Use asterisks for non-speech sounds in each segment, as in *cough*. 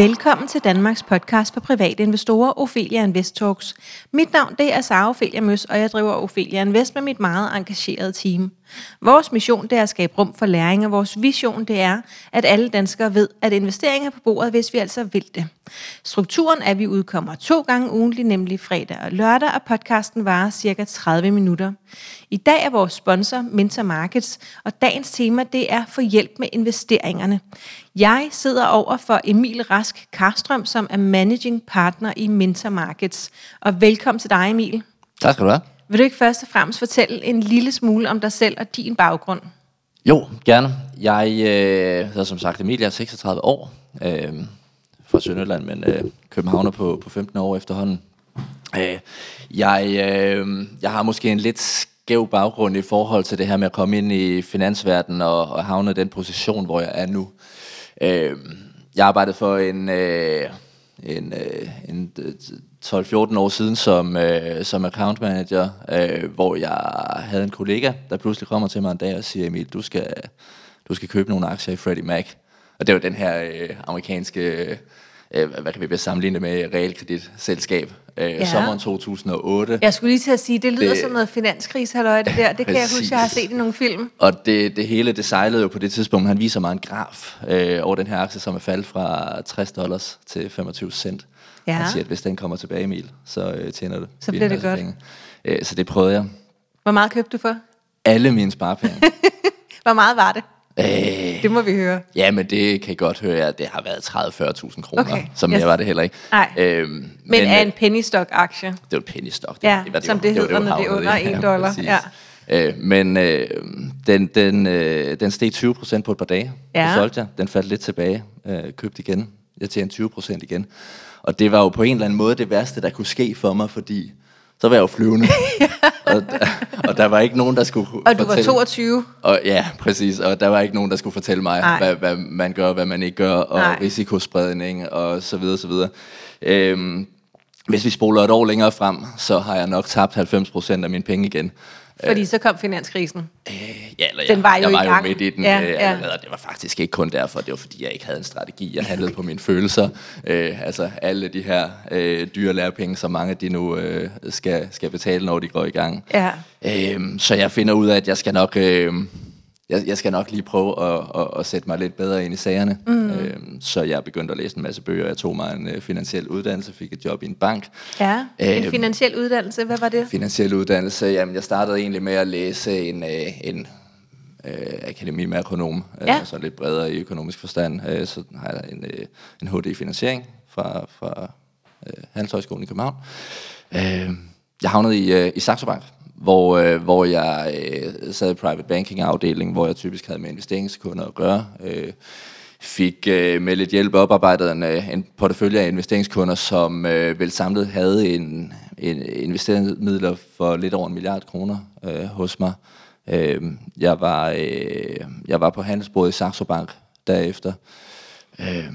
Velkommen til Danmarks podcast for private investorer, Ophelia Invest Talks. Mit navn det er Sara Ophelia Møs, og jeg driver Ophelia Invest med mit meget engagerede team. Vores mission det er at skabe rum for læring, og vores vision det er, at alle danskere ved, at investering er på bordet, hvis vi altså vil det. Strukturen er, at vi udkommer to gange ugentlig, nemlig fredag og lørdag, og podcasten varer cirka 30 minutter. I dag er vores sponsor Mentor Markets, og dagens tema det er for hjælp med investeringerne. Jeg sidder over for Emil Rask Karstrøm, som er Managing Partner i Mentor Markets. Og velkommen til dig, Emil. Tak skal du have. Vil du ikke først og fremmest fortælle en lille smule om dig selv og din baggrund? Jo, gerne. Jeg øh, hedder som sagt Emilie, jeg er 36 år, øh, fra Sønderland, men øh, københavner på, på 15 år efterhånden. Øh, jeg, øh, jeg har måske en lidt skæv baggrund i forhold til det her med at komme ind i finansverdenen og, og havne den position, hvor jeg er nu. Øh, jeg arbejdede for en... Øh, en, øh, en øh, 12-14 år siden som, øh, som account manager, øh, hvor jeg havde en kollega, der pludselig kommer til mig en dag og siger, Emil, du skal, du skal købe nogle aktier i Freddie Mac. Og det var den her øh, amerikanske, øh, hvad kan vi sammenligne med, realkreditselskab, øh, ja. sommeren 2008. Jeg skulle lige til at sige, det lyder det, som noget finanskris, halløj, det der. Det kan jeg huske, jeg har set i nogle film. Og det, det hele, det sejlede jo på det tidspunkt. Han viser mig en graf øh, over den her aktie, som er faldet fra 60 dollars til 25 cent. Ja. Han siger, at hvis den kommer tilbage, Emil, så øh, tjener du. Så bliver det godt. Penge. Øh, så det prøvede jeg. Hvor meget købte du for? Alle mine sparepenge. *laughs* Hvor meget var det? Øh, det må vi høre. Ja, men det kan I godt høre, at det har været 30-40.000 kroner, okay. som yes. jeg var det heller ikke. Nej. Øhm, men, men er en penny stock aktie? Det var en penny stock. Det, ja, det, var, det som det, det hedder, når det er under 1 dollar. Ja, Øh, men øh, den, den, øh, den steg 20% på et par dage. Ja. Det solgte jeg. Den faldt lidt tilbage. Øh, købte igen. Jeg tjente 20% igen. Og det var jo på en eller anden måde det værste, der kunne ske for mig, fordi så var jeg jo flyvende. *laughs* og, og der var ikke nogen, der skulle Og du fortælle, var 22? Og, ja, præcis. Og der var ikke nogen, der skulle fortælle mig, hvad, hvad man gør, hvad man ikke gør, og Nej. risikospredning, og så videre, så videre. Øhm, hvis vi spoler et år længere frem, så har jeg nok tabt 90% af mine penge igen. Fordi så kom finanskrisen. Øh, ja, eller den var jeg, jo, jeg var jo midt i den ja, øh, ja. allerede. Det var faktisk ikke kun derfor. Det var fordi, jeg ikke havde en strategi. Jeg handlede på mine følelser. Øh, altså alle de her øh, dyre lærepenge, som mange de nu øh, skal, skal betale, når de går i gang. Ja. Øh, så jeg finder ud af, at jeg skal nok... Øh, jeg, jeg skal nok lige prøve at, at, at sætte mig lidt bedre ind i sagerne. Mm. Øhm, så jeg begyndte at læse en masse bøger. Jeg tog mig en uh, finansiel uddannelse, fik et job i en bank. Ja, en øhm, finansiel uddannelse, hvad var det? Finansiel uddannelse, jamen jeg startede egentlig med at læse en, uh, en uh, akademi med økonom, ja. uh, så lidt bredere i økonomisk forstand. Uh, så har jeg en, uh, en HD i finansiering fra, fra uh, Handelshøjskolen i København. Uh, jeg havnede i, uh, i Saxo Bank, hvor, øh, hvor jeg øh, sad i private banking afdeling, hvor jeg typisk havde med investeringskunder at gøre. Øh, fik øh, med lidt hjælp oparbejdet en, øh, en portefølje af investeringskunder, som øh, vel samlet havde en, en investeringsmidler for lidt over en milliard kroner øh, hos mig. Øh, jeg, var, øh, jeg var på handelsbordet i Saxo Bank derefter. Øh,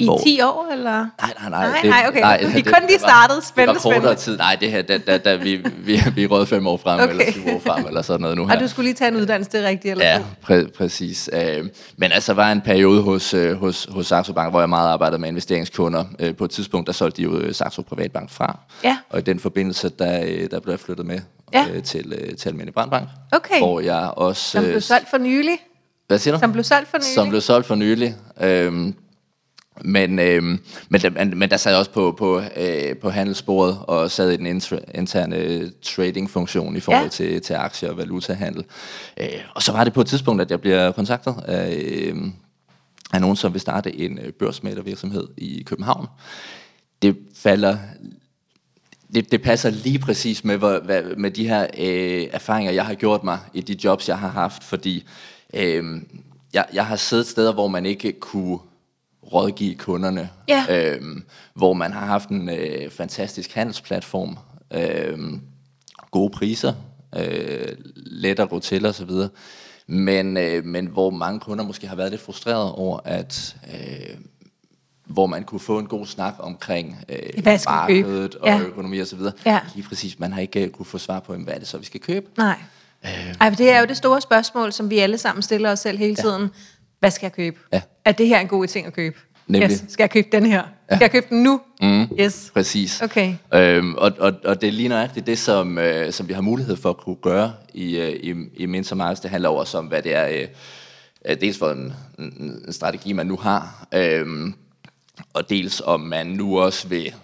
i hvor... 10 år, eller? Nej, nej, nej. Nej, det, nej, okay. Nej, vi kun lige startet. Spændende, det var kortere tid. Nej, det her, da, da, da vi, vi, vi råd fem år frem, okay. eller syv år frem, eller sådan noget nu her. Og du skulle lige tage en uddannelse, det er rigtigt, eller Ja, præ- præcis. Øh, men altså, var en periode hos, øh, hos, hos Saxo Bank, hvor jeg meget arbejdede med investeringskunder. Øh, på et tidspunkt, der solgte de jo Saxo Privatbank fra. Ja. Og i den forbindelse, der, der blev jeg flyttet med ja. til, til Almindelig Brandbank. Okay. Hvor jeg også... Som blev solgt for nylig? Hvad siger du? Som blev solgt for nylig? Som blev solgt for nylig. Øhm, men, øh, men, men, men der sad jeg også på, på, øh, på handelsbordet og sad i den interne trading-funktion i forhold ja. til, til aktier og valutahandel. Øh, og så var det på et tidspunkt, at jeg bliver kontaktet af, øh, af nogen, som vil starte en øh, børsmælervirksomhed i København. Det falder det, det passer lige præcis med, hvor, hvad, med de her øh, erfaringer, jeg har gjort mig i de jobs, jeg har haft, fordi øh, jeg, jeg har siddet steder, hvor man ikke kunne rådgive kunderne, ja. øhm, hvor man har haft en øh, fantastisk handelsplatform, øh, gode priser, øh, let at gå til osv., men, øh, men hvor mange kunder måske har været lidt frustreret over, at øh, hvor man kunne få en god snak omkring øh, markedet og ja. økonomi osv. Ja. Lige præcis, man har ikke uh, kunne få svar på, hvad er det så, vi skal købe. Nej. Øh. Ej, det er jo det store spørgsmål, som vi alle sammen stiller os selv hele tiden. Ja hvad skal jeg købe? Ja. Er det her en god ting at købe? Nemlig. Yes. Skal jeg købe den her? Skal jeg købe den nu? Mm, Yes. Præcis. Okay. Øhm, og, og, og det er lige nøjagtigt det, som, øh, som vi har mulighed for at kunne gøre i, øh, i, i Minter Markets. Det handler også om, hvad det er, øh, øh, dels for en, en, en strategi, man nu har, øhm, og dels om man nu også vil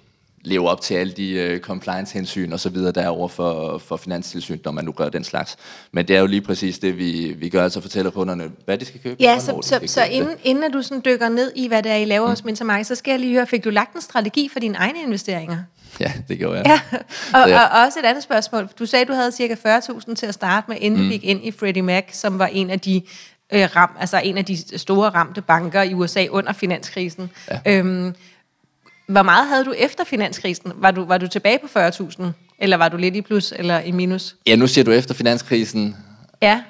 leve op til alle de øh, compliance-hensyn og så videre derover for, for finanstilsyn, når man nu gør den slags. Men det er jo lige præcis det, vi, vi gør, altså fortæller kunderne, hvad de skal købe. Ja, så, så, så købe det. inden, inden at du sådan dykker ned i, hvad det er, I laver mm. hos Mintermarket, så skal jeg lige høre, fik du lagt en strategi for dine egne investeringer? Ja, det gjorde jeg. Ja, *laughs* og, Ja. og også et andet spørgsmål. Du sagde, du havde cirka 40.000 til at starte med, inden mm. du gik ind i Freddie Mac, som var en af de øh, ram, altså en af de store ramte banker i USA under finanskrisen. Ja. Øhm, hvor meget havde du efter finanskrisen? Var du, var du tilbage på 40.000? Eller var du lidt i plus eller i minus? Ja, nu siger du efter finanskrisen, Ja,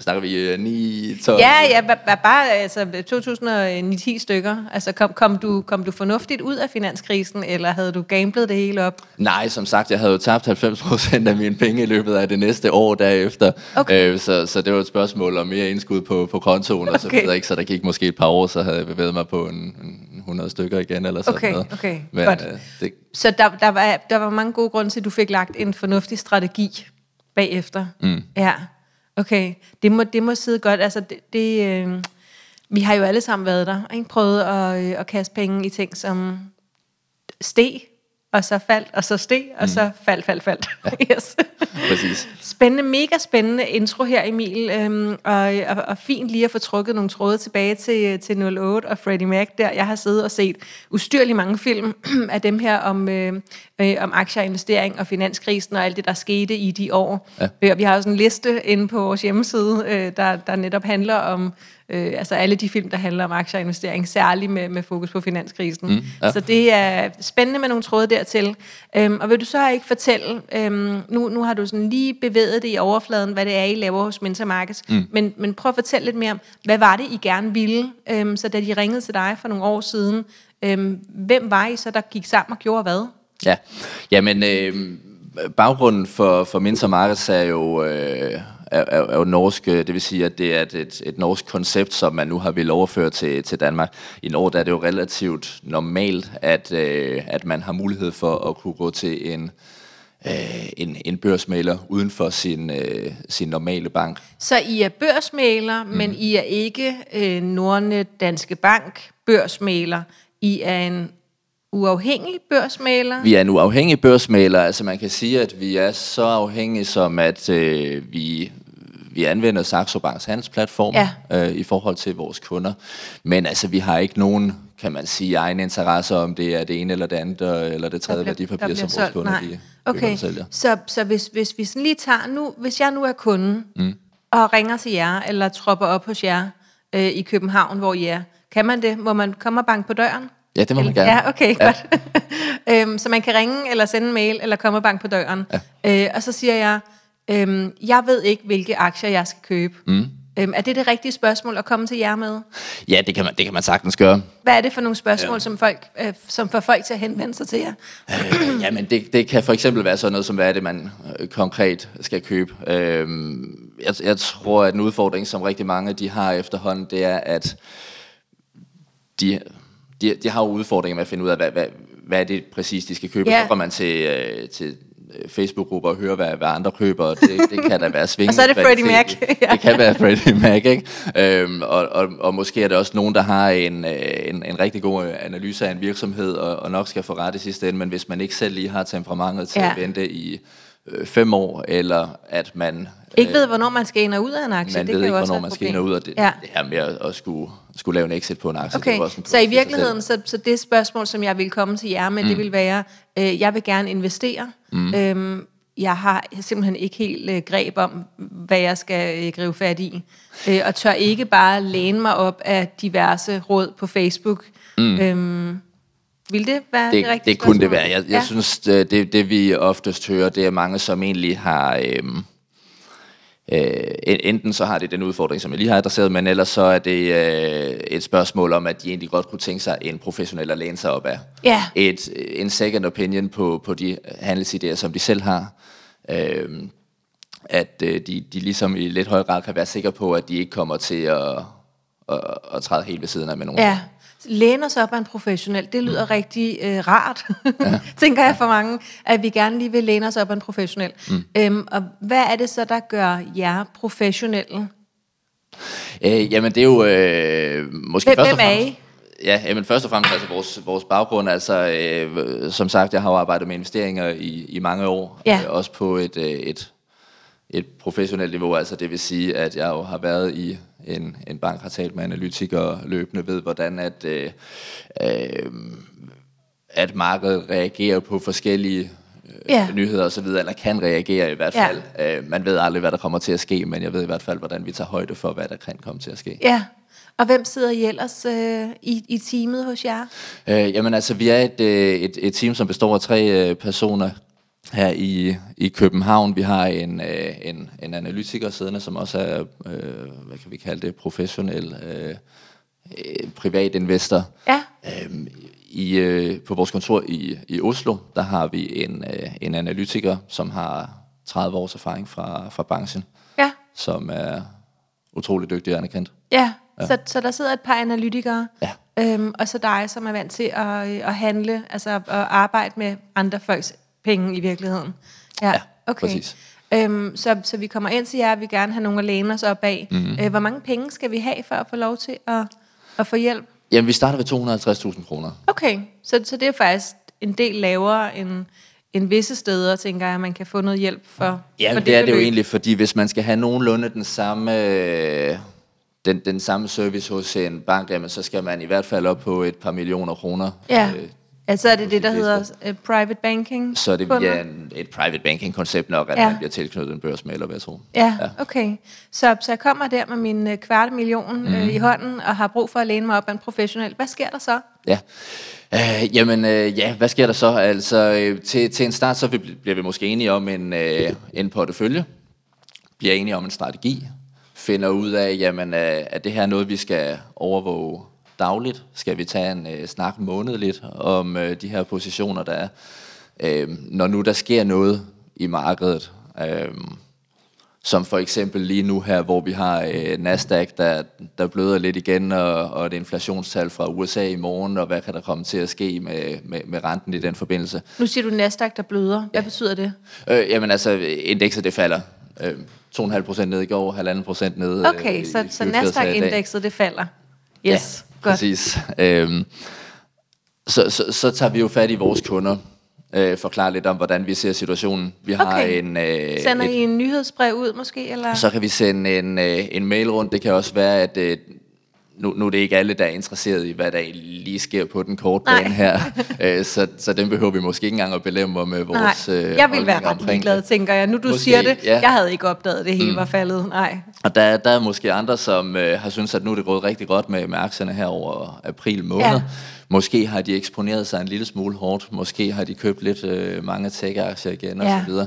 snakker vi øh, 9, 12? ja, ja ba- bare altså, 2010 stykker. Altså, kom, kom, du, kom du fornuftigt ud af finanskrisen, eller havde du gamblet det hele op? Nej, som sagt, jeg havde jo tabt 90% af mine penge i løbet af det næste år derefter. Okay. Øh, så, så det var et spørgsmål om mere indskud på, på kontoen og så Okay. videre. Ikke? Så der gik måske et par år, så havde jeg bevæget mig på en, en 100 stykker igen eller sådan Okay, noget. okay, Men godt. øh, det, Så der, der, var, der var mange gode grunde til, at du fik lagt en fornuftig strategi bagefter. Mm. Ja, okay. Det må, det må sidde godt. Altså, det, det, øh, vi har jo alle sammen været der, ikke? prøvet at, øh, at kaste penge i ting, som steg, og så faldt, og så steg, og Mm. så faldt, faldt, faldt. *laughs* yes. præcis. Spændende, mega spændende intro her, Emil. Øhm, og, og, og fint lige at få trukket nogle tråde tilbage til, til 08 og Freddie Mac der. Jeg har siddet og set ustyrligt mange film *clears throat* af dem her om, øh, øh, om aktierinvestering og finanskrisen og alt det, der skete i de år. Ja. Øh, og vi har også en liste inde på vores hjemmeside, øh, der, der netop handler om øh, altså alle de film, der handler om aktierinvestering, særligt med, med fokus på finanskrisen. Mm, ja. Så det er spændende med nogle tråde dertil. Øhm, og vil du så ikke fortælle, øhm, nu, nu har du sådan lige bevæget det i overfladen, hvad det er, I laver hos Mentor Markets, mm. men, men prøv at fortælle lidt mere om, hvad var det, I gerne ville? Øhm, så da de ringede til dig for nogle år siden, øhm, hvem var I så, der gik sammen og gjorde hvad? Ja, jamen øh, baggrunden for, for Minter Markets er jo, øh, er, er, er jo norsk, øh, det vil sige, at det er et, et, et norsk koncept, som man nu har vil overføre til, til Danmark. I Norge der er det jo relativt normalt, at, øh, at man har mulighed for at kunne gå til en, øh, en, en børsmaler uden for sin, øh, sin normale bank. Så I er børsmaler, mm. men I er ikke øh, Nordnet Danske Bank børsmaler. I er en uafhængig børsmaler. Vi er nu afhængige børsmalere, altså man kan sige, at vi er så afhængige som, at øh, vi, vi anvender Saxo Banks handelsplatform Ja. øh, i forhold til vores kunder. Men altså, vi har ikke nogen, kan man sige, egen interesse om det er det ene eller det andet, øh, eller det tredje værdipapir, som vores kunder de køber Okay, sælger. så, så hvis, hvis vi sådan lige tager nu, hvis jeg nu er kunde, mm. og ringer til jer, eller tropper op hos jer øh, i København, hvor I er, kan man det? Må man komme og banke på døren? Ja, det må man gerne. Ja, okay, ja. godt. *laughs* øhm, så man kan ringe, eller sende en mail, eller komme og banke på døren. Ja. Øh, og så siger jeg, øhm, jeg ved ikke, hvilke aktier jeg skal købe. Mm. Øhm, er det det rigtige spørgsmål at komme til jer med? Ja, det kan man, det kan man sagtens gøre. Hvad er det for nogle spørgsmål, ja. som, folk, øh, som får folk til at henvende sig til jer? Øh, Jamen, det, det kan for eksempel være sådan noget som, hvad er det, man øh, konkret skal købe. Øhm, jeg, jeg tror, at en udfordring, som rigtig mange de har efterhånden, det er, at de, de, de har jo udfordringer med at finde ud af, hvad, hvad, hvad er det præcis, de skal købe. Ja. Så går man til, øh, til øh, Facebook-grupper og hører, hvad, hvad andre køber, det, det kan da være svingende. *laughs* Og så er det Freddie. Mac. Ja. *laughs* Det kan være Freddie Mac, ikke? Øhm, og, og, og måske er det også nogen, der har en, øh, en, en rigtig god øh, analyse af en virksomhed, og, og nok skal få ret i sidste ende, men hvis man ikke selv lige har temperamentet til Ja. at vente i øh, fem år, eller at man... Ikke ved, hvornår man skal ind og ud af en aktie. man det ved kan ikke, jo også hvornår man skal ind og ud af det, Ja. det her med at, skulle, skulle lave en exit på en aktie. det Okay, jo også en så i virkeligheden, så, så det spørgsmål, som jeg vil komme til jer med, mm. det vil være, øh, jeg vil gerne investere. Mm. Øhm, jeg har simpelthen ikke helt øh, greb om, hvad jeg skal øh, gribe fat i. Øh, og tør ikke bare læne mig op af diverse råd på Facebook. Mm. Øhm, vil det være det, det, det rigtige det kunne det spørgsmål? være. Jeg, jeg ja. synes, det, det, det vi oftest hører, det er mange, som egentlig har... Øhm, øh, enten så har det den udfordring, som jeg lige har adresseret, men ellers så er det øh, et spørgsmål om, at de egentlig godt kunne tænke sig en professionel at læne sig op af. Ja. Et, en second opinion på, på de handelsidéer, som de selv har. Øhm, at øh, de, de ligesom i lidt højere grad kan være sikre på, at de ikke kommer til at, at, at træde helt ved siden af med nogen. Ja, læne os op af en professionel, det lyder mm. rigtig øh, rart, ja. *laughs* tænker jeg for mange, at vi gerne lige vil læne os op af en professionel. Mm. Øhm, og hvad er det så, der gør jer professionelle? Øh, jamen det er jo øh, måske hvem, først og hvem er fremmest... I? Ja, jamen først og fremmest altså vores, vores baggrund, altså øh, som sagt, jeg har jo arbejdet med investeringer i, i mange år, Ja. øh, også på et, øh, et, et professionelt niveau, altså det vil sige, at jeg jo har været i en, en bank, har talt med analytikere løbende, ved hvordan at, øh, øh, at markedet reagerer på forskellige øh, Ja. nyheder og så videre, eller kan reagere i hvert Ja. fald. Øh, man ved aldrig, hvad der kommer til at ske, men jeg ved i hvert fald, hvordan vi tager højde for, hvad der kan komme til at ske. Ja, og hvem sidder I ellers øh, i, i teamet hos jer? Øh, jamen altså, vi er et, øh, et, et team, som består af tre øh, personer her i, i København. Vi har en, øh, en, en analytiker siddende, som også er, øh, hvad kan vi kalde det, professionel øh, øh, privat investor. Ja, Øhm, i, øh, på vores kontor i, i Oslo, der har vi en, øh, en analytiker, som har 30 års erfaring fra, fra branchen, ja, som er utrolig dygtig og anerkendt. ja. ja. Så, så der sidder et par analytikere, Ja. øhm, og så dig, som er vant til at, øh, at handle, altså at arbejde med andre folks penge i virkeligheden. Ja, præcis. Øhm, så, så vi kommer ind til jer, vi gerne have nogen at læne os op af. Mhm. Mm-hmm. Øh, hvor mange penge skal vi have for at få lov til at, at få hjælp? Jamen, vi starter ved 250.000 kroner. Okay, så, så det er faktisk en del lavere end, end visse steder, tænker jeg, at man kan få noget hjælp for, Ja, for det, det er det jo egentlig, fordi hvis man skal have nogenlunde den samme, øh, den, den samme service hos en bank, jamen, så skal man i hvert fald op på et par millioner kroner. Ja, Øh, altså er det det, der de hedder uh, private banking? så er det via en, et private banking koncept nok, at Ja. man bliver tilknyttet en børsmaler, hvad jeg tror. Ja, okay. Så, så jeg kommer der med min øh, kvarte million Mhm. øh, i hånden, og har brug for at læne mig op af en professionel. Hvad sker der så? Ja. Øh, jamen, øh, ja, hvad sker der så? Altså, øh, til, til en start, så bliver vi måske enige om en, øh, en portefølje, bliver enige om en strategi, finder ud af, jamen, øh, er det her noget, vi skal overvåge dagligt? Skal vi tage en øh, snak månedligt om øh, de her positioner, der er? Øh, når nu der sker noget i markedet, øh, som for eksempel lige nu her, hvor vi har øh, Nasdaq, der, der bløder lidt igen, og, og et inflationstal fra USA i morgen, og hvad kan der komme til at ske med, med, med renten i den forbindelse. Nu siger du Nasdaq, der bløder. Hvad betyder det? Øh, jamen altså, indekset det falder. Øh, 2,5 procent ned i går, 1,5 procent ned øh, Okay, i så, så i. Nasdaq-indekset, det falder. Yes, ja, godt. præcis. Øhm, så, så, så tager vi jo fat i vores kunder, øh, forklarer lidt om, hvordan vi ser situationen. Vi har Okay. en... Øh, Sender et, I en nyhedsbrev ud måske? Eller? Så kan vi sende en, øh, en mail rundt. Det kan også være, at øh, nu, nu er det ikke alle, der er interesseret i, hvad der lige sker på den korte bane her. *laughs* øh, så, så den behøver vi måske ikke engang at belemre med vores Nej, øh, jeg vil være ret ligeglad, tænker jeg. Nu du Måske, siger det, ja. jeg havde ikke opdaget, at det hele mm. var faldet. Nej. Og der, der er måske andre, som øh, har syntes, at nu er det gået rigtig godt med, med aktierne her over april måned. Ja. Måske har de eksponeret sig en lille smule hårdt. Måske har de købt lidt øh, mange tech-aktier igen Ja. og så videre.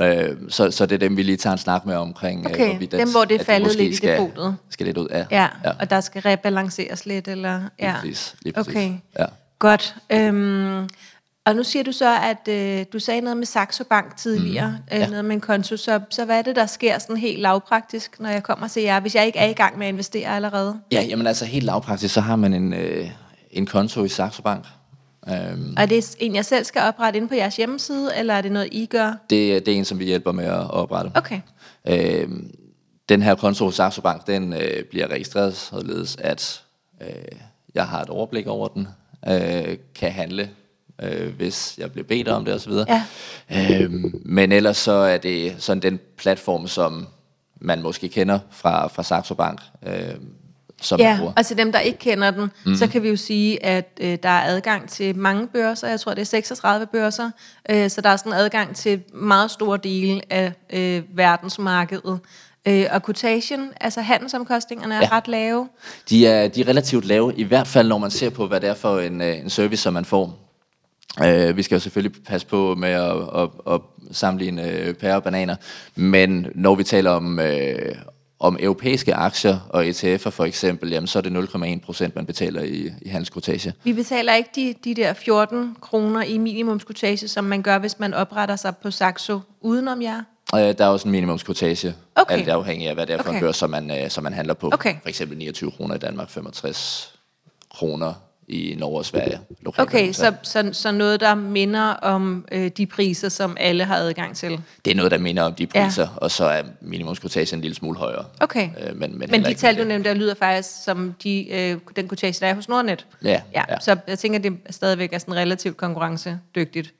Øh, så, så det er dem, vi lige tager en snak med omkring. øh, Okay, hvorvidt dem, hvor det er de faldet lidt i skal, depotet. Skal lidt ud, ja. Ja, ja. og der skal rebalanceres lidt, eller? Ja. præcis, lige præcis. Okay, Ja. godt. Øhm, og nu siger du så, at øh, du sagde noget med Saxo Bank tidligere, mm, ja. øh, noget med en konto, så, så hvad er det, der sker sådan helt lavpraktisk, når jeg kommer til jer, hvis jeg ikke er i gang med at investere allerede? Ja, jamen altså helt lavpraktisk, så har man en, øh, en konto i Saxo Bank. Øhm, Og er det en, jeg selv skal oprette inde på jeres hjemmeside, eller er det noget, I gør? det, det er en, som vi hjælper med at oprette. Okay, Øhm, den her konto hos Saxo Bank, den øh, bliver registreret således, at øh, jeg har et overblik over den, øh, kan handle, øh, hvis jeg bliver bedt om det osv. Ja. Øhm, men ellers så er det sådan den platform, som man måske kender fra, fra Saxo Bank, øh, som ja, bruger. og til dem, der ikke kender den, mm. så kan vi jo sige, at øh, der er adgang til mange børser, jeg tror, det er 36 børser, øh, så der er sådan adgang til meget store dele af øh, verdensmarkedet. Øh, og quotation, altså handelsomkostningerne er ja. Ret lave. De er, de er relativt lave, i hvert fald når man ser på, hvad det er for en, øh, en service, som man får. Øh, vi skal jo selvfølgelig passe på med at, at, at sammenligne øh, pærer og bananer, men når vi taler om, øh, om europæiske aktier og ETF'er for eksempel, jamen, så er det 0,1 procent, man betaler i, i handelskvotage. Vi betaler ikke de, de der 14 kroner i minimumskvotage, som man gør, hvis man opretter sig på Saxo udenom jer. Øh, der er også en minimumskvotage, Okay. alt afhængig af, hvad det er for Okay. en børs, som man, øh, som man handler på. Okay. For eksempel 29 kroner i Danmark, 65 kroner i Norge og Sverige. lokalt. Okay, så, så, så noget, der minder om øh, de priser, som alle har adgang til. Det er noget, der minder om de Ja. priser, og så er minimumskortage en lille smule højere. Okay. Øh, men, men, Men de tal, du nævnte, der lyder faktisk som de, øh, den kortage, der er hos Nordnet. Ja, ja. ja. Så jeg tænker, det stadigvæk er sådan relativt konkurrencedygtigt.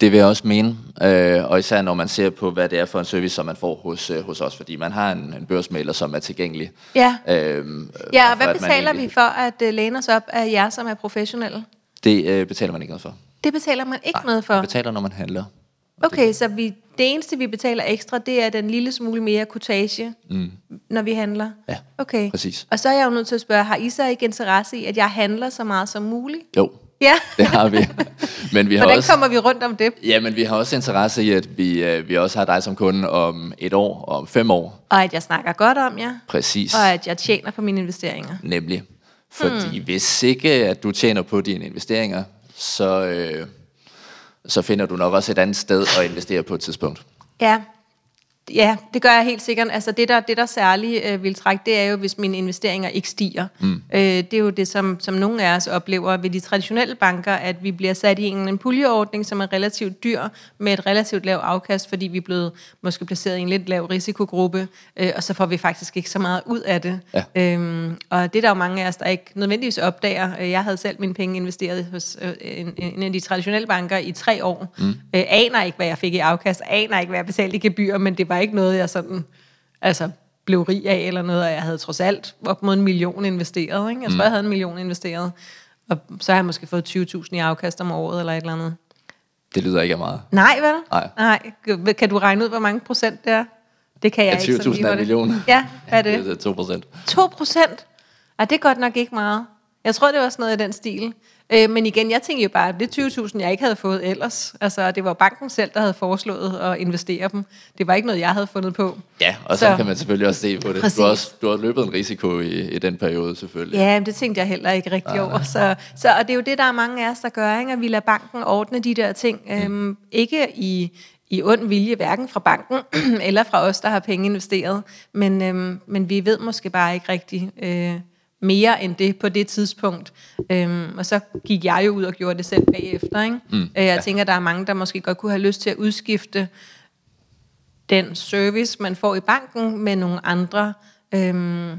Det vil jeg også mene, øh, og især når man ser på, hvad det er for en service, som man får hos, øh, hos os, fordi man har en, en børsmaler, som er tilgængelig. Ja. Øhm, Ja, og hvad betaler egentlig- vi for at øh, læne os op af jer, som er professionelle? Det øh, betaler man ikke noget for. Det betaler man ikke Nej, noget for. Man betaler, når man handler. Okay, så vi, det eneste, vi betaler ekstra, det er den lille smule mere kortage, mm. når vi handler? Ja, Okay. præcis. Og så er jeg jo nødt til at spørge, har I så ikke interesse i, at jeg handler så meget som muligt? Jo, Ja. det har vi. *laughs* men vi har Hvordan også, kommer vi rundt om det? Ja, men vi har også interesse i, at vi, øh, vi også har dig som kunde om et år og om fem år. Og at jeg snakker godt om jer, Præcis. og at jeg tjener på mine investeringer. Nemlig. Fordi hmm. hvis ikke, at du tjener på dine investeringer, så, øh, så finder du nok også et andet sted at investere på et tidspunkt. Ja, ja det gør jeg helt sikkert. Altså det, der, det, der særligt øh, vil trække, det er jo, hvis mine investeringer ikke stiger. Mm. Øh, det er jo det, som, som nogle af os oplever ved de traditionelle banker, at vi bliver sat i en, en puljeordning, som er relativt dyr, med et relativt lavt afkast, fordi vi er blevet måske placeret i en lidt lav risikogruppe, øh, og så får vi faktisk ikke så meget ud af det. Ja. Øhm, og det er der jo mange af os, der ikke nødvendigvis opdager. Øh, Jeg havde selv mine penge investeret hos øh, en, en af de traditionelle banker i tre år. Mm. Øh, aner ikke, hvad jeg fik i afkast, aner ikke, hvad jeg betalte i gebyr, men det var ikke noget, jeg sådan altså, blev rig af eller noget, og jeg havde trods alt op mod en million investeret. Ikke? Jeg tror, jeg havde en million investeret. Og så har jeg måske fået 20.000 i afkast om året eller et eller andet. Det lyder ikke af meget. Nej, vel? Nej. Nej. Kan du regne ud, hvor mange procent det er? Det kan jeg Ja, ikke. sådan 20.000 lige er en million. Ja, hvad er det? Det er 2 procent. 2 procent? Ja, det er godt nok ikke meget. Jeg tror, det var sådan noget i den stil. Øh, men igen, jeg tænker jo bare, at det er 20.000, jeg ikke havde fået ellers. Altså, det var banken selv, der havde foreslået at investere dem. Det var ikke noget, jeg havde fundet på. Ja, og så, Så- kan man selvfølgelig også se på det. Præcis. Du har, også, du har løbet en risiko i, i den periode, selvfølgelig. Ja, men det tænkte jeg heller ikke rigtig over. Så, så, og det er jo det, der er mange af os, der gør, ikke? at vi lader banken ordne de der ting. Øhm, ikke i, i ond vilje, hverken fra banken *clears throat* eller fra os, der har penge investeret. Men, øhm, men vi ved måske bare ikke rigtig øh, mere end det på det tidspunkt. Øhm, og så gik jeg jo ud og gjorde det selv bagefter. Ikke? Mm, jeg ja. tænker, der er mange, der måske godt kunne have lyst til at udskifte den service, man får i banken, med nogle andre, øhm,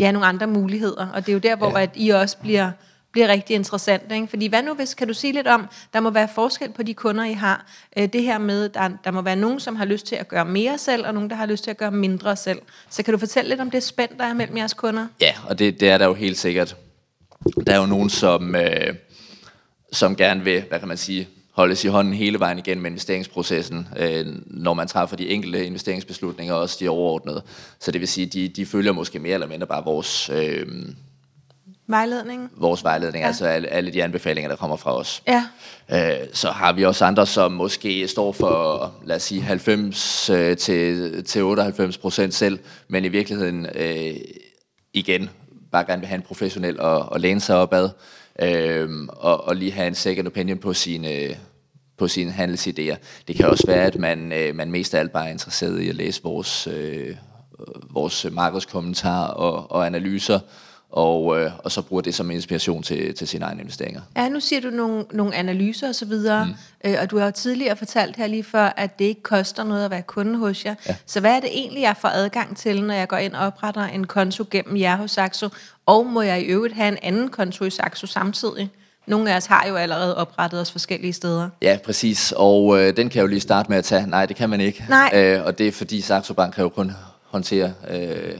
ja, nogle andre muligheder. Og det er jo der, hvor Ja. ja. at I også bliver, bliver rigtig interessant. Ikke? Fordi hvad nu, hvis, kan du sige lidt om, der må være forskel på de kunder, I har. Øh, det her med, der, der må være nogen, som har lyst til at gøre mere selv, og nogen, der har lyst til at gøre mindre selv. Så kan du fortælle lidt om det spænd, der er mellem jeres kunder? Ja, og det, det er der jo helt sikkert. Der er jo nogen, som, øh, som gerne vil, hvad kan man sige, holdes i hånden hele vejen igennem investeringsprocessen, øh, når man træffer de enkelte investeringsbeslutninger, også de overordnede. Så det vil sige, de, de følger måske mere eller mindre bare vores, øh, Vejledning? vores vejledning, ja. altså alle, alle de anbefalinger, der kommer fra os. Ja. Øh, så har vi også andre, som måske står for, lad os sige, 90 øh, til, til 98 procent selv, men i virkeligheden øh, igen bare gerne vil have en professionel og, og læne sig opad, øh, og, og lige have en second opinion på sine, på sine handelsidéer. Det kan også være, at man, øh, man mest af alt bare er interesseret i at læse vores, øh, vores markedskommentarer og, og analyser, og, øh, og så bruger det som inspiration til, til sine egne investeringer. Ja, nu siger du nogle, nogle analyser og så videre, mm. øh, og du har jo tidligere fortalt her lige før, at det ikke koster noget at være kunde hos jer. Ja. Så hvad er det egentlig, jeg får adgang til, når jeg går ind og opretter en konto gennem jer hos Saxo? Og må jeg i øvrigt have en anden konto i Saxo samtidig? Nogle af os har jo allerede oprettet os forskellige steder. Ja, præcis. Og øh, den kan jeg jo lige starte med at tage. Nej, det kan man ikke. Nej. Øh, og det er fordi Saxo Bank kan jo kun håndtere... Øh,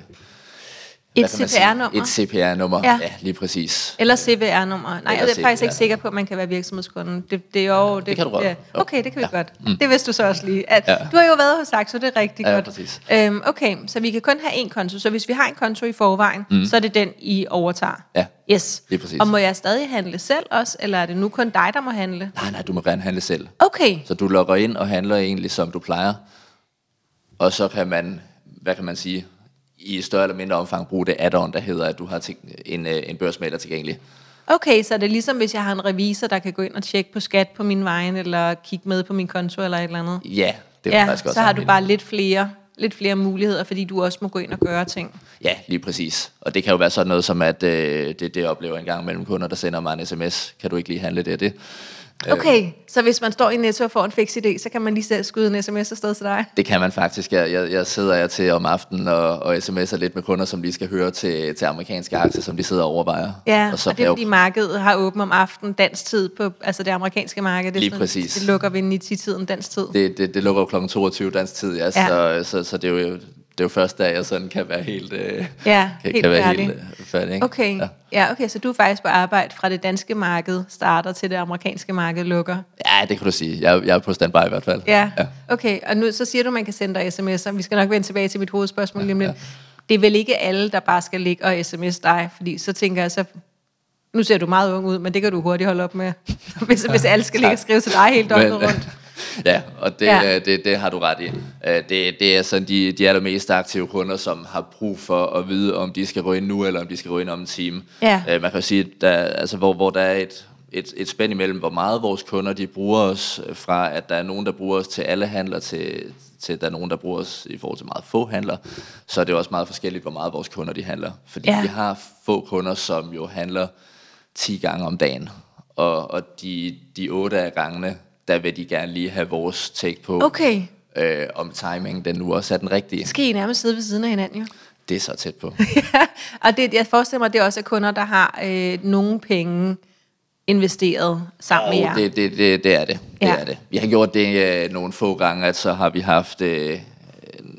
Et? CPR-nummer? Et CPR-nummer, Ja. ja. lige præcis. Eller CVR-nummer. Nej, Eller jeg er faktisk ikke sikker på, at man kan være virksomhedskunde. Det, det er jo... Det, kan du godt. Ja. Okay, det kan vi Ja. godt. Mm. Det vidste du så også lige. At, Ja. Du har jo været hos Saxo, det er rigtig Ja, godt. præcis. Øhm, okay, så vi kan kun have én konto. Så hvis vi har en konto i forvejen, mm. så er det den, I overtager. Ja, Yes. lige præcis. Og må jeg stadig handle selv også, eller er det nu kun dig, der må handle? Nej, nej, du må gerne handle selv. Okay. Så du logger ind og handler egentlig, som du plejer. Og så kan man, hvad kan man sige, i større eller mindre omfang bruge det add-on, der hedder, at du har en, øh, en børsmælder tilgængelig. Okay, så er det ligesom, hvis jeg har en revisor, der kan gå ind og tjekke på skat på min vejen, eller kigge med på min konto, eller et eller andet? Ja, det var ja, faktisk også så har du bare lidt flere lidt flere muligheder, fordi du også må gå ind og gøre ting. Ja, lige præcis. Og det kan jo være sådan noget som, at øh, det, det oplever en gang mellem kunder, der sender mig en sms. Kan du ikke lige handle det og det? Okay, så hvis man står i Netto og får en fix idé, så kan man lige selv skyde en sms afsted til dig? Det kan man faktisk. Jeg, jeg, jeg sidder jeg til om aftenen og, og sms'er lidt med kunder, som lige skal høre til, til amerikanske aktier, som de sidder og overvejer. Ja, og, så og det er fordi markedet har åbent om aftenen dansk tid på altså det amerikanske marked. Det, Lige sådan- præcis. Det lukker ved 9-10-tiden dansk tid. det, det, det lukker jo kl. 22 dansk tid, ja, Ja. Så, så, så det er jo det er jo først, da jeg sådan kan være helt, øh, Ja, kan, helt kan være helt færdig. Ikke? Okay, Ja. ja. ja, okay, så du er faktisk på arbejde fra det danske marked starter til det amerikanske marked lukker. ja, det kan du sige. Jeg, jeg er på standby i hvert fald. Ja, okay, og nu så siger du, man kan sende dig sms'er. Vi skal nok vende tilbage til mit hovedspørgsmål lige om lidt. Det er vel ikke alle, der bare skal ligge og sms dig, fordi så tænker jeg så, nu ser du meget ung ud, men det kan du hurtigt holde op med, *laughs* hvis, hvis alle skal ligge og skrive til dig hele døgnet rundt. *laughs* ja, og det, Ja. ja. det, det har du ret i. Øh, Det, det er sådan de, de allermest aktive kunder, som har brug for at vide, om de skal ind nu, eller om de skal ind om en time. Ja. Øh, Man kan jo sige, der, altså, hvor, hvor der er et, et, et spænd imellem, hvor meget vores kunder de bruger os, øh, fra at der er nogen, der bruger os til alle handler, til, til at der er nogen, der bruger os i forhold til meget få handler, så er det også meget forskelligt, hvor meget vores kunder de handler. Fordi Ja. vi har få kunder, som jo handler 10 gange om dagen. Og, og de, de otte af gangene, der vil de gerne lige have vores take på, Okay, øh, om timing den nu også er den rigtige. skal I nærmest sidde ved siden af hinanden jo. Det er så tæt på. *laughs* ja, og det, jeg forestiller mig, at det også er kunder, der har øh, nogle penge investeret sammen med jer. Det, det, det, det er det. det, Ja. er det. Vi har gjort det øh, nogle få gange, at så har vi haft øh,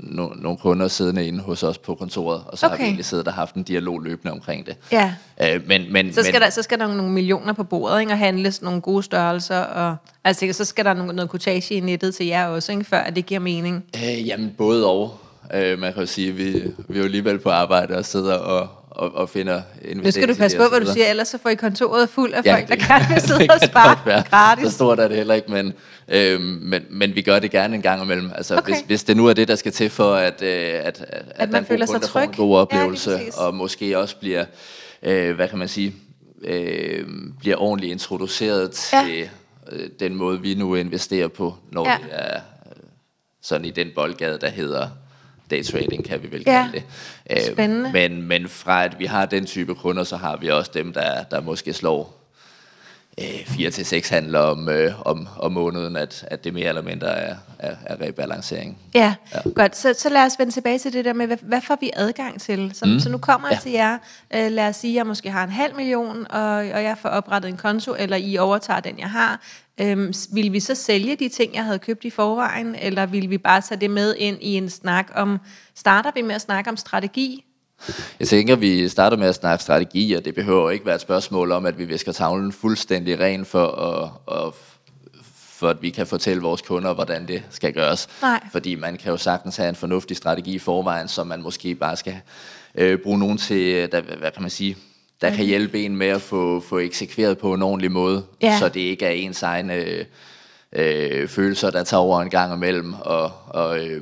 no, nogle kunder siddende inde hos os på kontoret, og så okay. har vi egentlig siddet og haft en dialog løbende omkring det. Ja. Øh, men, men, Så skal, men, der, så skal der nogle millioner på bordet, ikke? og handles nogle gode størrelser, og altså, så skal der noget, noget kortage i nettet til jer også, ikke? før at det giver mening. Øh, jamen, både og. Øh, man kan jo sige, at vi, vi er jo alligevel på arbejde og sidder og, og, og finder Nu skal du passe på, hvad du siger, ellers så får I kontoret fuld af folk, der gerne vil *laughs* sidde det og spare være. Så gratis. stort er det heller ikke, men, øhm, men, men vi gør det gerne en gang imellem. Altså, Okay. hvis, hvis det nu er det, der skal til for, at, øh, at, at, at, man er føler sig tryg. en god Ja, oplevelse, præcis. og måske også bliver, øh, hvad kan man sige, øh, bliver ordentligt introduceret til Ja. øh, den måde, vi nu investerer på, når Ja. vi er øh, sådan i den boldgade, der hedder daytrading, kan vi vel Ja. kalde det. Øh, Spændende. Men, men fra at vi har den type kunder, så har vi også dem, der, der måske slår fire til seks handler om, øh, om, om måneden, at, at det mere eller mindre er, er, er rebalancering. Ja, ja. godt. Så, så lad os vende tilbage til det der med, hvad, hvad får vi adgang til? Så, mm. så nu kommer jeg Ja. til jer. Øh, lad os sige, at jeg måske har en halv million, og, og jeg får oprettet en konto, eller I overtager den, jeg har. Øhm, vil vi så sælge de ting, jeg havde købt i forvejen, eller vil vi bare tage det med ind i en snak om... Starter vi med at snakke om strategi? Jeg tænker, vi starter med at snakke strategi, og det behøver ikke være et spørgsmål om, at vi visker tavlen fuldstændig ren for at, at for at vi kan fortælle vores kunder, hvordan det skal gøres. Nej. Fordi man kan jo sagtens have en fornuftig strategi i forvejen, som man måske bare skal øh, bruge nogen til, der, hvad kan man sige, der kan hjælpe en med at få, få eksekveret på en ordentlig måde, Ja. så det ikke er ens egne øh, øh, følelser, der tager over en gang imellem, og, og øh,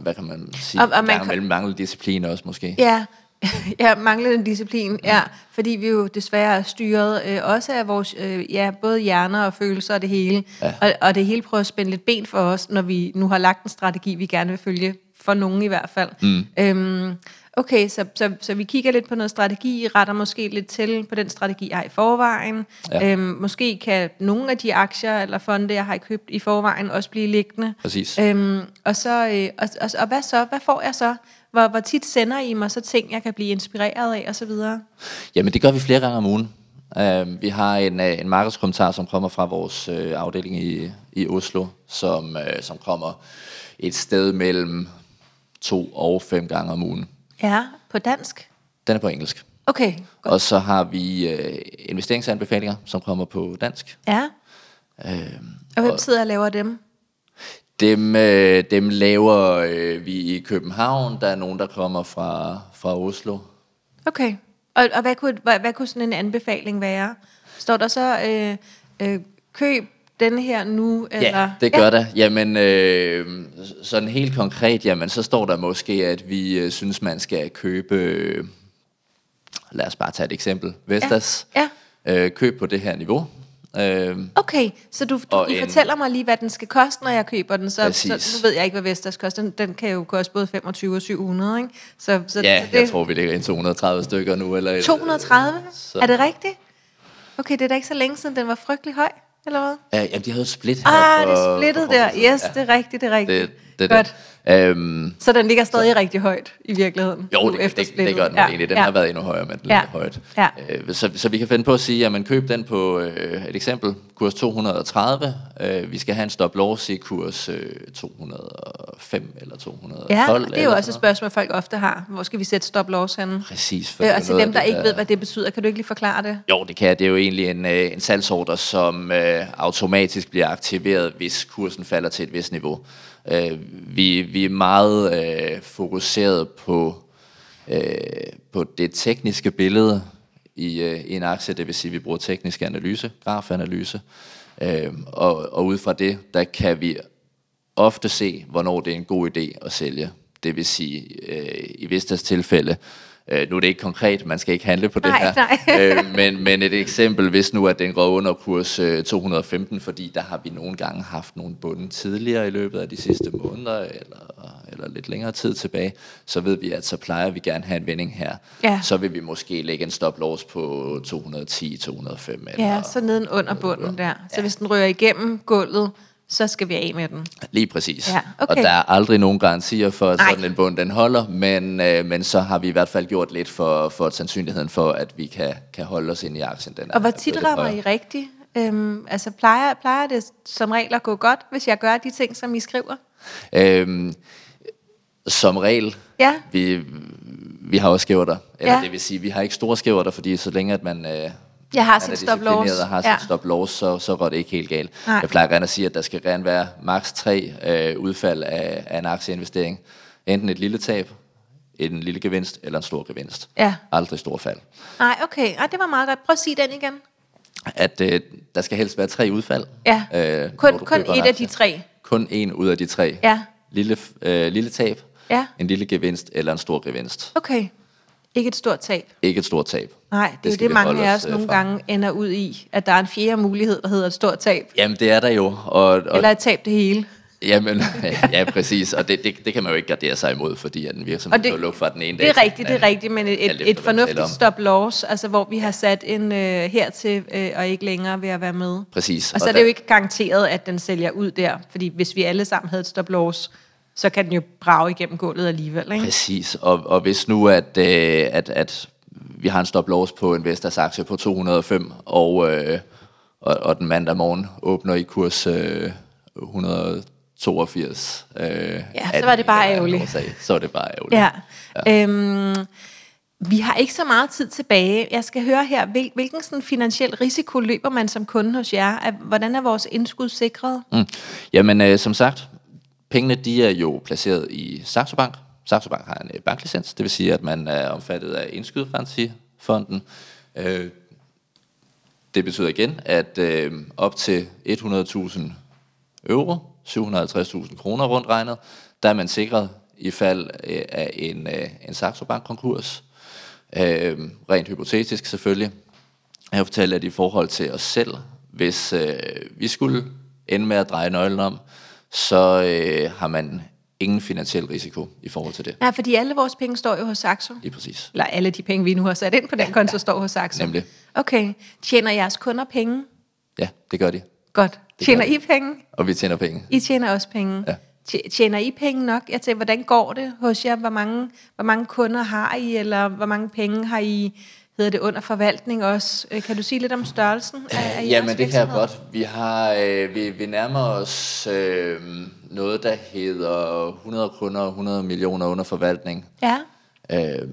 hvad kan man sige, Og- og man kan- imellem mangler disciplin også måske. Ja, *laughs* ja manglende disciplin, ja, fordi vi jo desværre er styret øh, også af vores, øh, ja, både hjerner og følelser og det hele, ja. og, og det hele prøver at spænde lidt ben for os, når vi nu har lagt en strategi, vi gerne vil følge, for nogen i hvert fald. Mm. Øhm, okay, så, så, så vi kigger lidt på noget strategi, retter måske lidt til på den strategi, jeg har i forvejen. Ja. Øhm, måske kan nogle af de aktier eller fonde, jeg har købt i forvejen, også blive liggende. Præcis. Øhm, og, så, øh, og, og, og hvad så? Hvad får jeg så? Hvor, hvor tit sender I mig så ting, jeg kan blive inspireret af, og så videre? Jamen, det gør vi flere gange om ugen. Uh, vi har en, uh, en markedskommentar, som kommer fra vores uh, afdeling i, i Oslo, som, uh, som kommer et sted mellem to og fem gange om ugen. Ja, på dansk? Den er på engelsk. Okay, godt. Og så har vi uh, investeringsanbefalinger, som kommer på dansk. Ja, Uh, og hvem sidder og laver dem? dem, uh, dem laver uh, vi i København. Der er nogen, der kommer fra, fra Oslo. Okay. Og, og hvad, kunne, hvad, hvad kunne sådan en anbefaling være? Står der så, øh, øh, køb den her nu? Eller? Ja, det gør ja. der. Jamen, øh, sådan helt konkret, jamen, så står der måske, at vi øh, synes, man skal købe, øh, lad os bare tage et eksempel, Vestas. Ja. Øh, køb på det her niveau. Øh, Okay, så du, du I en- fortæller mig lige, hvad den skal koste, når jeg køber den. Så, Præcis. så nu ved jeg ikke, hvad Vestas koster. Den, den kan jo koste både 25 og 700, ikke? Så, så, ja, så jeg tror, vi ligger i en 230 stykker nu. Eller, 230? Så- Er det rigtigt? Okay, det er da ikke så længe siden, den var frygtelig høj, eller hvad? Ja, jamen, de havde split her Ah, for, det splittet for der. Yes, det er rigtigt, det er rigtigt. det, det Godt. det. Øhm, Så den ligger stadig rigtig højt i virkeligheden? jo, det, det, det splittet. gør den ja, egentlig. Den ja. har været endnu højere, men den Ja. højt. Ja. Øh, så, så vi kan finde på at sige, at man køb den på øh, et eksempel, kurs 230. Øh, vi skal have en stop loss i kurs øh, 205 eller 212. Ja, det er jo også et spørgsmål, folk ofte har. Hvor skal vi sætte stop loss henne? Præcis. for Øh, det og til dem, der det, ikke ved, hvad det betyder, kan du ikke lige forklare det? Jo, det kan jeg. Det er jo egentlig en, øh, en salgsorder, som øh, automatisk bliver aktiveret, hvis kursen falder til et vist niveau. Øh, vi, vi er meget øh, fokuseret på, øh, på det tekniske billede i, øh, i en aktie, det vil sige, at vi bruger teknisk analyse, grafanalyse, øh, og, og ud fra det, der kan vi ofte se, hvornår det er en god idé at sælge. Det vil sige, øh, i Vistas tilfælde, øh, nu er det ikke konkret, man skal ikke handle på det Nej, her, nej. *laughs* øh, men, men et eksempel, hvis nu at den går under kurs øh, 215, fordi der har vi nogle gange haft nogle bunden tidligere i løbet af de sidste måneder, eller, eller lidt længere tid tilbage, så ved vi, at så plejer vi gerne have en vending her. Ja. Så vil vi måske lægge en stop loss på 210-205. Eller, Ja, så neden under bunden der. Så hvis den rører igennem gulvet, så skal vi af med den. Lige præcis. Ja, okay. Og der er aldrig nogen garantier for, at Nej. sådan en bund den holder, men, øh, men så har vi i hvert fald gjort lidt for, for sandsynligheden for, at vi kan, kan holde os ind i aktien. Den Og hvor tit rammer. I rigtigt? Øhm, altså plejer, plejer det som regel at gå godt, hvis jeg gør de ting, som I skriver? Øhm, som regel, Ja. vi, vi har også skæverter. Eller Ja. ja. det vil sige, vi har ikke store skæverter, fordi så længe at man... Øh, Jeg har er stop loss. og har Ja. sit stop loss, så, så går det ikke helt galt. Nej. Jeg plejer gerne at sige, at der skal gerne være maks tre øh, udfald af, af en aktieinvestering. Enten et lille tab, en lille gevinst eller en stor gevinst. Ja. Aldrig stor fald. Nej, okay. Ej, det var meget godt. Prøv at sige den igen. At øh, der skal helst være tre udfald. Ja. øh, Kun, kun et af de tre. Kun en ud af de tre. Ja. Lille, øh, lille tab, Ja. en lille gevinst eller en stor gevinst. Okay. Ikke et stort tab. Ikke et stort tab. Nej, det, det er jo det, mange af os, øh, nogle fra. gange ender ud i, at der er en fjerde mulighed, der hedder et stort tab. Jamen, det er der jo. Og, og, Eller et tab det hele. Jamen, *laughs* ja, præcis. Og det, det, det kan man jo ikke gardere sig imod, fordi at en virksomhed det- kan lukke fra den ene dag Det er rigtigt, det er rigtigt, men et, et, et fornuftigt om. stop loss, altså hvor vi har sat en øh, hertil øh, og ikke længere ved at være med. Præcis. Og så Og er det der- jo ikke garanteret, at den sælger ud der, fordi hvis vi alle sammen havde et stop loss, så kan den jo brage igennem gulvet alligevel, ikke? Præcis, og, og hvis nu, at, øh, at, at vi har en stop loss på en Vestas aktie på 205, og, øh, og, og den mandag morgen åbner i kurs øh, 182. Øh, Ja, så var det bare ærgerligt. Så er det bare ærgerligt. Ja. ja. Øhm, vi har ikke så meget tid tilbage. Jeg skal høre her, hvil, hvilken sådan finansiel risiko løber man som kunde hos jer? Er- Hvordan er vores indskud sikret? Mm. Jamen, øh, som sagt, pengene de er jo placeret i Saxo Bank. Saxo Bank har en øh, banklicens, det vil sige, at man er omfattet af indskydergarantifonden. Øh, det betyder igen, at øh, op til 100.000 euro, 750.000 kroner rundt regnet, der er man sikret i fald øh, af en, øh, en Saxo Bank konkurs. Øh, rent hypotetisk selvfølgelig. Jeg har fortalt, at i forhold til os selv, hvis øh, vi skulle ende med at dreje nøglen om, så øh, har man ingen finansiel risiko i forhold til det. Nej, fordi alle vores penge står jo hos Saxo. Lige præcis. Eller alle de penge, vi nu har sat ind på den konto, står hos Saxo. Nemlig. Okay. Tjener jeres kunder penge? Ja, det gør de. Godt. Det Tjener I penge? Og vi tjener penge. I tjener også penge. Ja. Tje- Tjener I penge nok? Jeg tænker, hvordan går det hos jer? Hvor mange, hvor mange kunder har I, eller hvor mange penge har I, hedder det, under forvaltning også? Øh, Kan du sige lidt om størrelsen af, af jeres Jamen, det kan jeg godt. Vi, har, øh, vi, vi nærmer os øh, noget, der hedder 100 kunder og 100 millioner under forvaltning. Ja. Øh,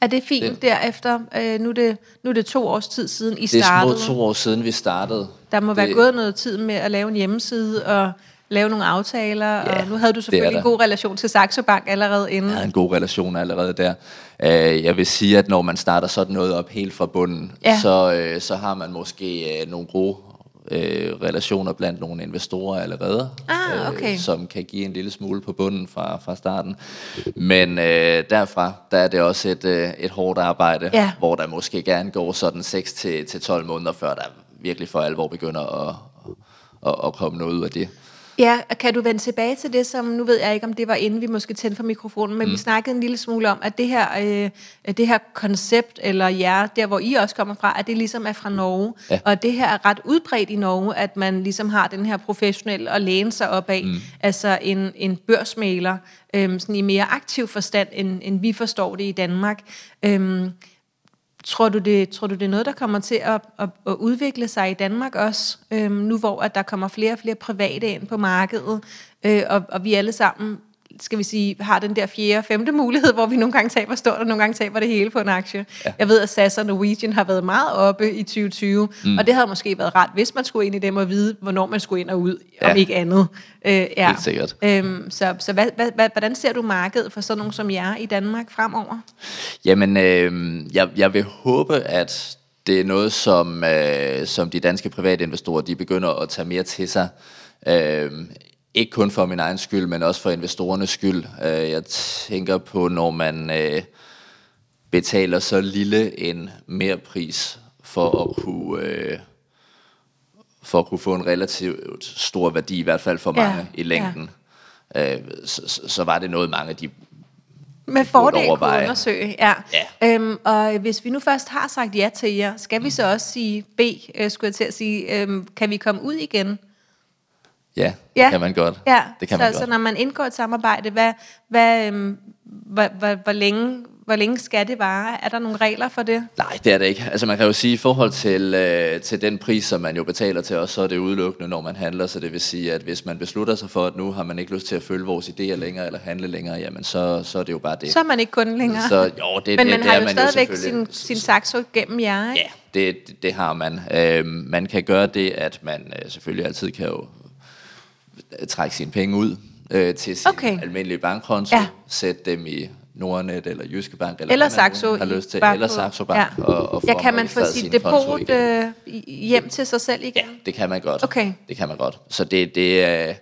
Er det fint Det- derefter? Øh, nu, er det, nu er det to års tid siden, I det er startede. små to år siden, vi startede. Der må være det, gået noget tid med at lave en hjemmeside og lave nogle aftaler. Ja, og nu havde du selvfølgelig en god relation til Saxo Bank allerede inden. Jeg havde en god relation allerede der. Øh, Jeg vil sige, at når man starter sådan noget op helt fra bunden, Ja. så, øh, så har man måske øh, nogle gode øh, relationer blandt nogle investorer allerede, Ah, okay. øh, som kan give en lille smule på bunden fra, fra starten. Men øh, derfra, der er det også et, øh, et hårdt arbejde, Ja. hvor der måske gerne går sådan 6 til, til 12 måneder, før der virkelig for alvor begynder at, at, at komme noget ud af det. Ja, og kan du vende tilbage til det, som, nu ved jeg ikke, om det var inden vi måske tændte for mikrofonen, men mm. vi snakkede en lille smule om, at det her, øh, det her koncept, eller jer, der hvor I også kommer fra, at det ligesom er fra Norge, Ja. og det her er ret udbredt i Norge, at man ligesom har den her professionelle at læne sig op af, mm. altså en, en børsmaler, øh, sådan i mere aktiv forstand, end, end vi forstår det i Danmark. Øh, Tror du, det, tror du, det er noget, der kommer til at, at, at udvikle sig i Danmark også, øhm, nu hvor at der kommer flere og flere private ind på markedet, øh, og, og vi alle sammen, skal vi sige, har den der fjerde og femte mulighed, hvor vi nogle gange taber stort, og nogle gange taber det hele på en aktie. Ja. Jeg ved, at SAS og Norwegian har været meget oppe i 2020, mm. og det havde måske været rart, hvis man skulle ind i dem og vide, hvornår man skulle ind og ud, ja. Om ikke andet. Øh, ja. Helt sikkert. Øhm, så så hvad, hvad, hvad, hvordan ser du markedet for sådan nogen som jer i Danmark fremover? Jamen, øh, jeg, jeg vil håbe, at det er noget, som, øh, som de danske private investorer, de begynder at tage mere til sig. Øh, ikke kun for min egen skyld, men også for investorernes skyld. Øh, jeg tænker på, når man øh, betaler så lille en merpris for at kunne... Øh, for at kunne få en relativt stor værdi, i hvert fald for Ja, mange i længden, ja. så, så- var det noget, mange de Med fordel kunne undersøge, ja. Ja. Øhm, og hvis vi nu først har sagt ja til jer, skal vi så også sige B, øh, skulle jeg til at sige, øhm, kan vi komme ud igen? Ja, Ja. det kan man godt. Ja, det kan så, man godt. så når man indgår et samarbejde, hvad, hvad, øhm, hvor, hvor, hvor, længe, hvor længe skal det vare? Er der nogle regler for det? Nej, det er det ikke. Altså man kan jo sige, i forhold til, øh, til den pris, som man jo betaler til os, så er det udelukkende, når man handler. Så det vil sige, at hvis man beslutter sig for, at nu har man ikke lyst til at følge vores idéer længere, eller handle længere, jamen så, så er det jo bare det. Så er man ikke kun længere. Så, jo, det, Men det, man det har jo man stadigvæk sin, selvfølgelig. sin saxo gennem jer, ikke? Ja, det, det, har man. Øhm, man kan gøre det, at man øh, selvfølgelig altid kan jo øh, trække sine penge ud øh, til sin Okay. almindelige bankkonto, Ja. sætte dem i Nordnet eller Jyske Bank, eller, Eller Saxo har lyst til, eller Saxo Bank, ja. og, og Ja, kan man få sit depot øh, hjem til sig selv igen? Ja, det kan man godt. Okay. Det kan man godt. Så det, det er...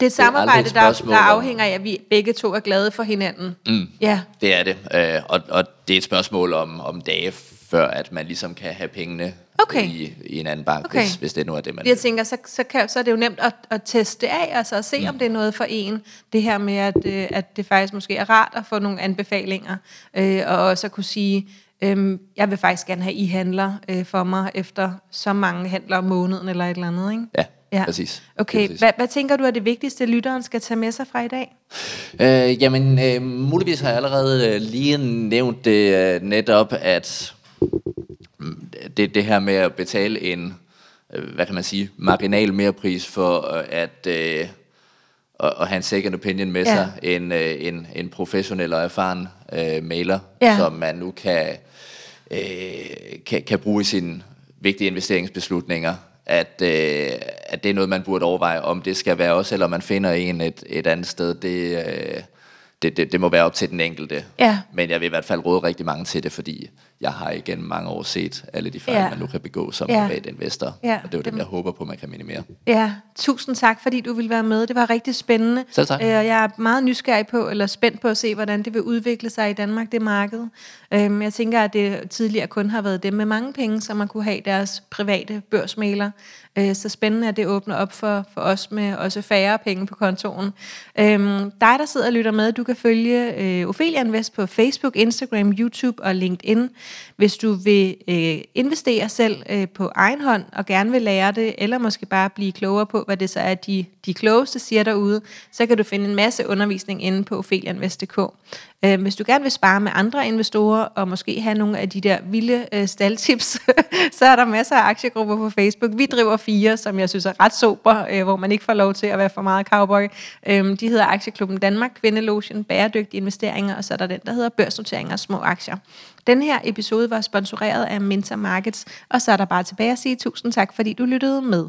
Det er et samarbejde, der, der afhænger af, at vi begge to er glade for hinanden. Mm. Ja, Det er det. Øh, og, og det er et spørgsmål om, om dage, før at man ligesom kan have pengene Okay. i, i en anden bank, Okay. hvis, hvis det nu er det, man jeg tænker, så, så, kan, så er det jo nemt at, at teste af, altså at se, mm. om det er noget for en. Det her med, at, øh, at det faktisk måske er rart at få nogle anbefalinger, øh, og også at kunne sige, øh, jeg vil faktisk gerne have, I handler øh, for mig efter så mange handler om måneden eller et eller andet, ikke? Ja, ja. præcis. Okay, præcis. hvad, hvad tænker du er det vigtigste, lytteren skal tage med sig fra i dag? Øh, jamen, øh, muligvis har jeg allerede øh, lige nævnt det øh, netop, at det, det her med at betale en, øh, hvad kan man sige, marginal merpris for øh, at, øh, at, at have en second opinion med Ja. sig, en, øh, en, en professionel og erfaren øh, mailer, Ja. som man nu kan, øh, kan, kan bruge i sine vigtige investeringsbeslutninger, at, øh, at det er noget, man burde overveje, om det skal være os, eller man finder en et, et andet sted. Det, øh, det, det, det må være op til den enkelte. Ja. Men jeg vil i hvert fald råde rigtig mange til det, fordi jeg har igennem mange år set alle de fejl, Ja. man nu kan begå som Ja. privat investor. Ja, Og det er jo dem, jeg håber på, man kan minimere. Ja, tusind tak, fordi du ville være med. Det var rigtig spændende. Selv tak. Øh, Og jeg er meget nysgerrig på, eller spændt på at se, hvordan det vil udvikle sig i Danmark, det marked. Øhm, Jeg tænker, at det tidligere kun har været dem med mange penge, som man kunne have deres private børsmailer. Øh, Så spændende, at det åbner op for, for os med også færre penge på kontoen. Øhm, Dig, der sidder og lytter med, du kan følge øh, Ophelia Invest på Facebook, Instagram, YouTube og LinkedIn. Hvis du vil øh, investere selv øh, på egen hånd og gerne vil lære det, eller måske bare blive klogere på, hvad det så er, de, de klogeste siger derude, så kan du finde en masse undervisning inde på opheliainvest.dk. Øh, hvis du gerne vil spare med andre investorer, og måske have nogle af de der vilde øh, staldtips, *laughs* så er der masser af aktiegrupper på Facebook. Vi driver fire, som jeg synes er ret sober, øh, hvor man ikke får lov til at være for meget cowboy. Øh, de hedder Aktieklubben Danmark, Kvindelotion, Bæredygtige Investeringer, og så er der den, der hedder Børsnoteringer og små aktier. Den her episode var sponsoreret af Mentor Markets, og så er der bare tilbage at sige tusind tak, fordi du lyttede med.